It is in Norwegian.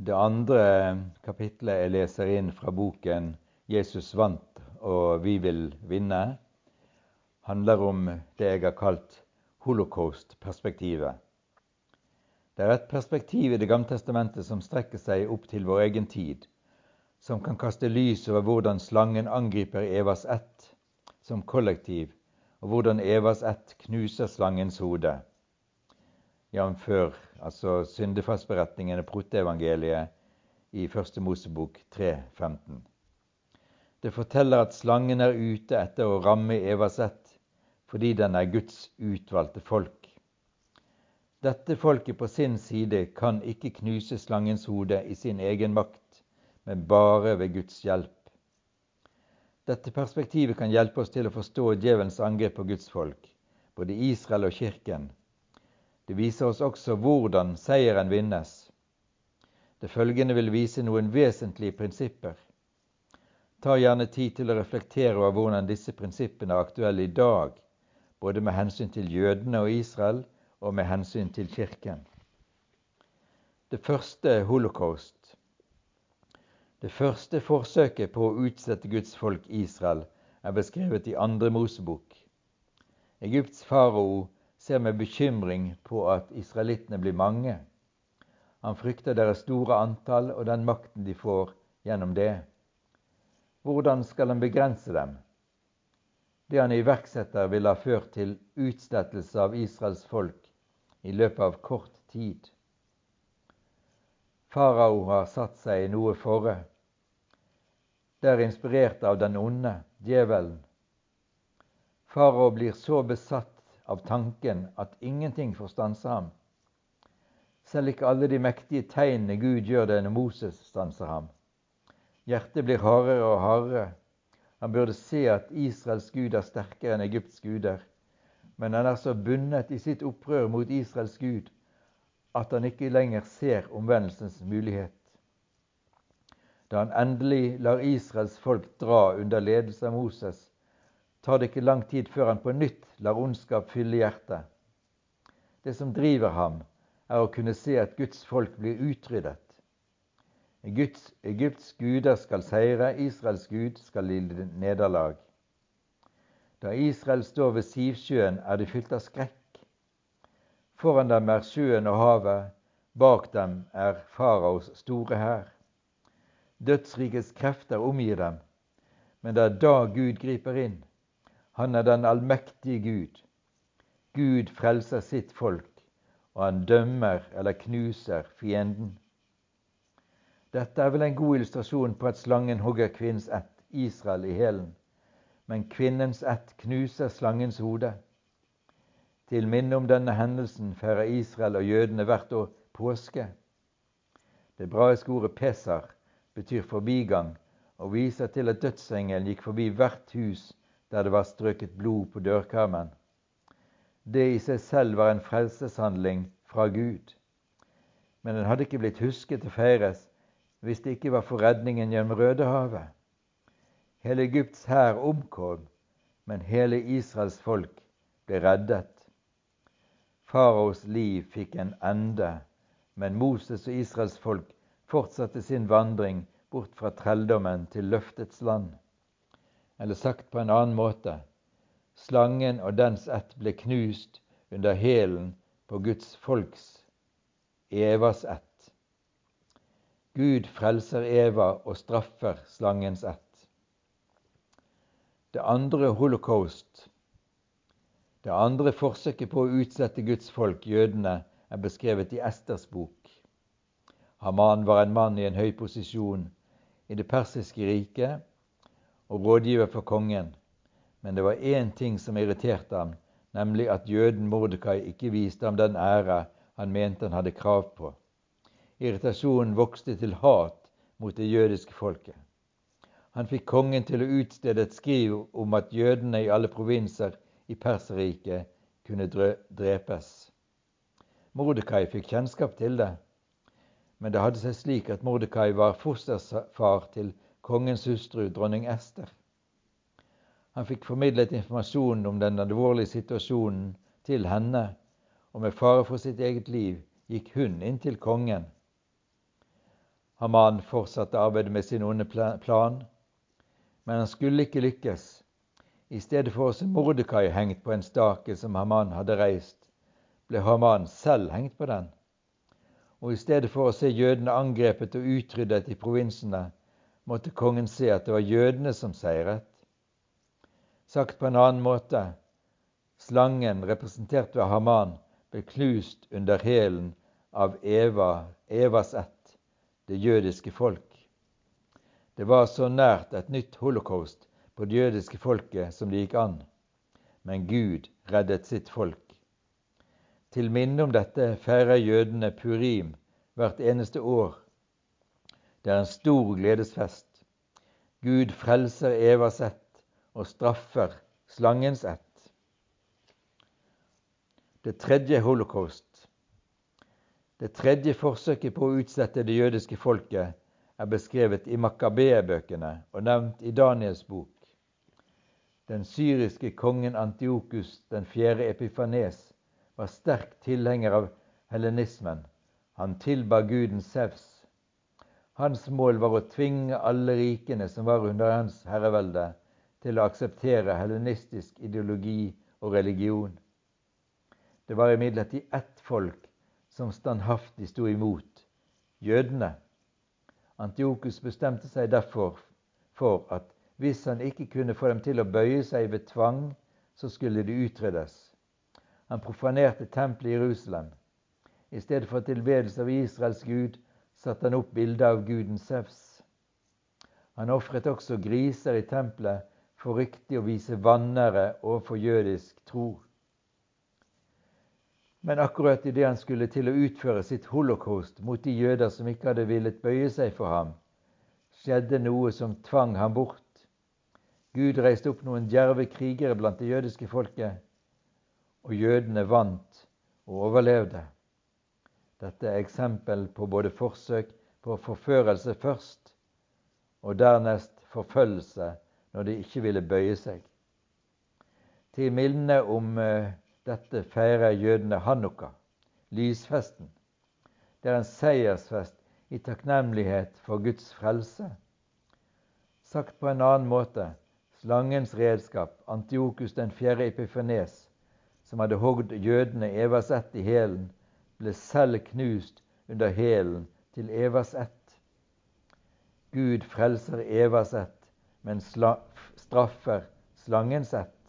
Det andre kapitlet jeg leser inn fra boken 'Jesus vant og vi vil vinne', handler om det jeg har kalt holocaust-perspektivet. Det er et perspektiv i Det gamle testamentet som strekker seg opp til vår egen tid, som kan kaste lys over hvordan slangen angriper Evas ett som kollektiv, og hvordan Evas ett knuser slangens hode jf. altså syndefallsberetningen og proteevangeliet i Første Mosebok 3.15. Det forteller at slangen er ute etter å ramme Evas ett fordi den er Guds utvalgte folk. Dette folket på sin side kan ikke knuse slangens hode i sin egen makt, men bare ved Guds hjelp. Dette perspektivet kan hjelpe oss til å forstå djevelens angrep på Guds folk, både Israel og kirken, det viser oss også hvordan seieren vinnes. Det følgende vil vise noen vesentlige prinsipper. Ta gjerne tid til å reflektere over hvordan disse prinsippene er aktuelle i dag, både med hensyn til jødene og Israel og med hensyn til Kirken. Det første er holocaust. Det første forsøket på å utsette Guds folk Israel er beskrevet i andre Mosebok. Egypts farao ser med bekymring på at israelittene blir mange. Han frykter deres store antall og den makten de får gjennom det. Hvordan skal han begrense dem? Det han iverksetter, vil ha ført til utslettelse av Israels folk i løpet av kort tid. Farao har satt seg i noe forre. Det er inspirert av den onde, djevelen. Farao blir så besatt av tanken at ingenting får stanse ham. Selv ikke alle de mektige tegnene Gud gjør det når Moses stanser ham. Hjertet blir hardere og hardere. Han burde se at Israels gud er sterkere enn Egypts guder, men han er så bundet i sitt opprør mot Israels gud at han ikke lenger ser omvendelsens mulighet. Da han endelig lar Israels folk dra under ledelse av Moses, tar det ikke lang tid før han på nytt lar ondskap fylle hjertet. Det som driver ham, er å kunne se at Guds folk blir utryddet. Egypts, Egypts guder skal seire, Israels gud skal lide nederlag. Da Israel står ved Sivsjøen, er de fylt av skrekk. Foran dem er sjøen og havet, bak dem er faraos store hær. Dødsrikets krefter omgir dem, men det er da Gud griper inn. Han er den allmektige Gud. Gud frelser sitt folk, og han dømmer eller knuser fienden. Dette er vel en god illustrasjon på at slangen hogger kvinnens ett, Israel, i hælen, men kvinnens ett knuser slangens hode. Til minne om denne hendelsen feirer Israel og jødene hvert år påske. Det braiske ordet pesar betyr forbigang og viser til at dødsengelen gikk forbi hvert hus der det var strøket blod på dørkarmen. Det i seg selv var en frelseshandling fra Gud. Men den hadde ikke blitt husket og feires hvis det ikke var for redningen gjennom Rødehavet. Hele Egypts hær omkom, men hele Israels folk ble reddet. Faraos liv fikk en ende, men Moses og Israels folk fortsatte sin vandring bort fra trelldommen til løftets land. Eller sagt på en annen måte slangen og dens ett ble knust under hælen på Guds folks Evas ett. Gud frelser Eva og straffer slangens ett. Det andre holocaust, det andre forsøket på å utsette Guds folk, jødene, er beskrevet i Esters bok. Haman var en mann i en høy posisjon i det persiske riket og rådgiver for kongen, men det var én ting som irriterte ham, nemlig at jøden Mordekai ikke viste ham den ære han mente han hadde krav på. Irritasjonen vokste til hat mot det jødiske folket. Han fikk kongen til å utstede et skriv om at jødene i alle provinser i Perserriket kunne drepes. Mordekai fikk kjennskap til det, men det hadde seg slik at Mordekai var fosterfar til kongens hustru, dronning Ester. Han fikk formidlet informasjonen om den alvorlige situasjonen til henne, og med fare for sitt eget liv gikk hun inn til kongen. Haman fortsatte arbeidet med sin onde plan, men han skulle ikke lykkes. I stedet for å se Mordekai hengt på en stake som Haman hadde reist, ble Haman selv hengt på den. Og i stedet for å se jødene angrepet og utryddet i provinsene, måtte kongen se at det var jødene som seiret. Sagt på en annen måte, slangen representert ved Haman ble knust under hælen av Eva, Evas ett, det jødiske folk. Det var så nært et nytt holocaust på det jødiske folket som det gikk an. Men Gud reddet sitt folk. Til minne om dette feirer jødene purim hvert eneste år. Det er en stor gledesfest. Gud frelser Evas ett og straffer slangens ett. Det tredje holocaust. Det tredje forsøket på å utsette det jødiske folket er beskrevet i Makkabea-bøkene og nevnt i Daniels bok. Den syriske kongen Antiokus den fjerde Epifanes var sterk tilhenger av hellenismen. Han tilba guden Sevs. Hans mål var å tvinge alle rikene som var under hans herrevelde, til å akseptere helenistisk ideologi og religion. Det var imidlertid ett folk som standhaftig sto imot jødene. Antiokus bestemte seg derfor for at hvis han ikke kunne få dem til å bøye seg ved tvang, så skulle de utryddes. Han profanerte tempelet i Jerusalem. I stedet for tilbedelse av Israels gud satte han opp bilde av guden Sevs. Han ofret også griser i tempelet for riktig å vise vanære overfor jødisk tro. Men akkurat idet han skulle til å utføre sitt holocaust mot de jøder som ikke hadde villet bøye seg for ham, skjedde noe som tvang ham bort. Gud reiste opp noen djerve krigere blant det jødiske folket, og jødene vant og overlevde. Dette er eksempel på både forsøk på forførelse først, og dernest forfølgelse når de ikke ville bøye seg. Til minne om eh, dette feirer jødene hanukka, lysfesten. Det er en seiersfest i takknemlighet for Guds frelse. Sagt på en annen måte slangens redskap, Antiokus den fjerde epifenes, som hadde hogd jødene Evas ett i hælen, ble selv knust under hælen til Evas ett. Gud frelser Evas ett, men straffer slangens ett.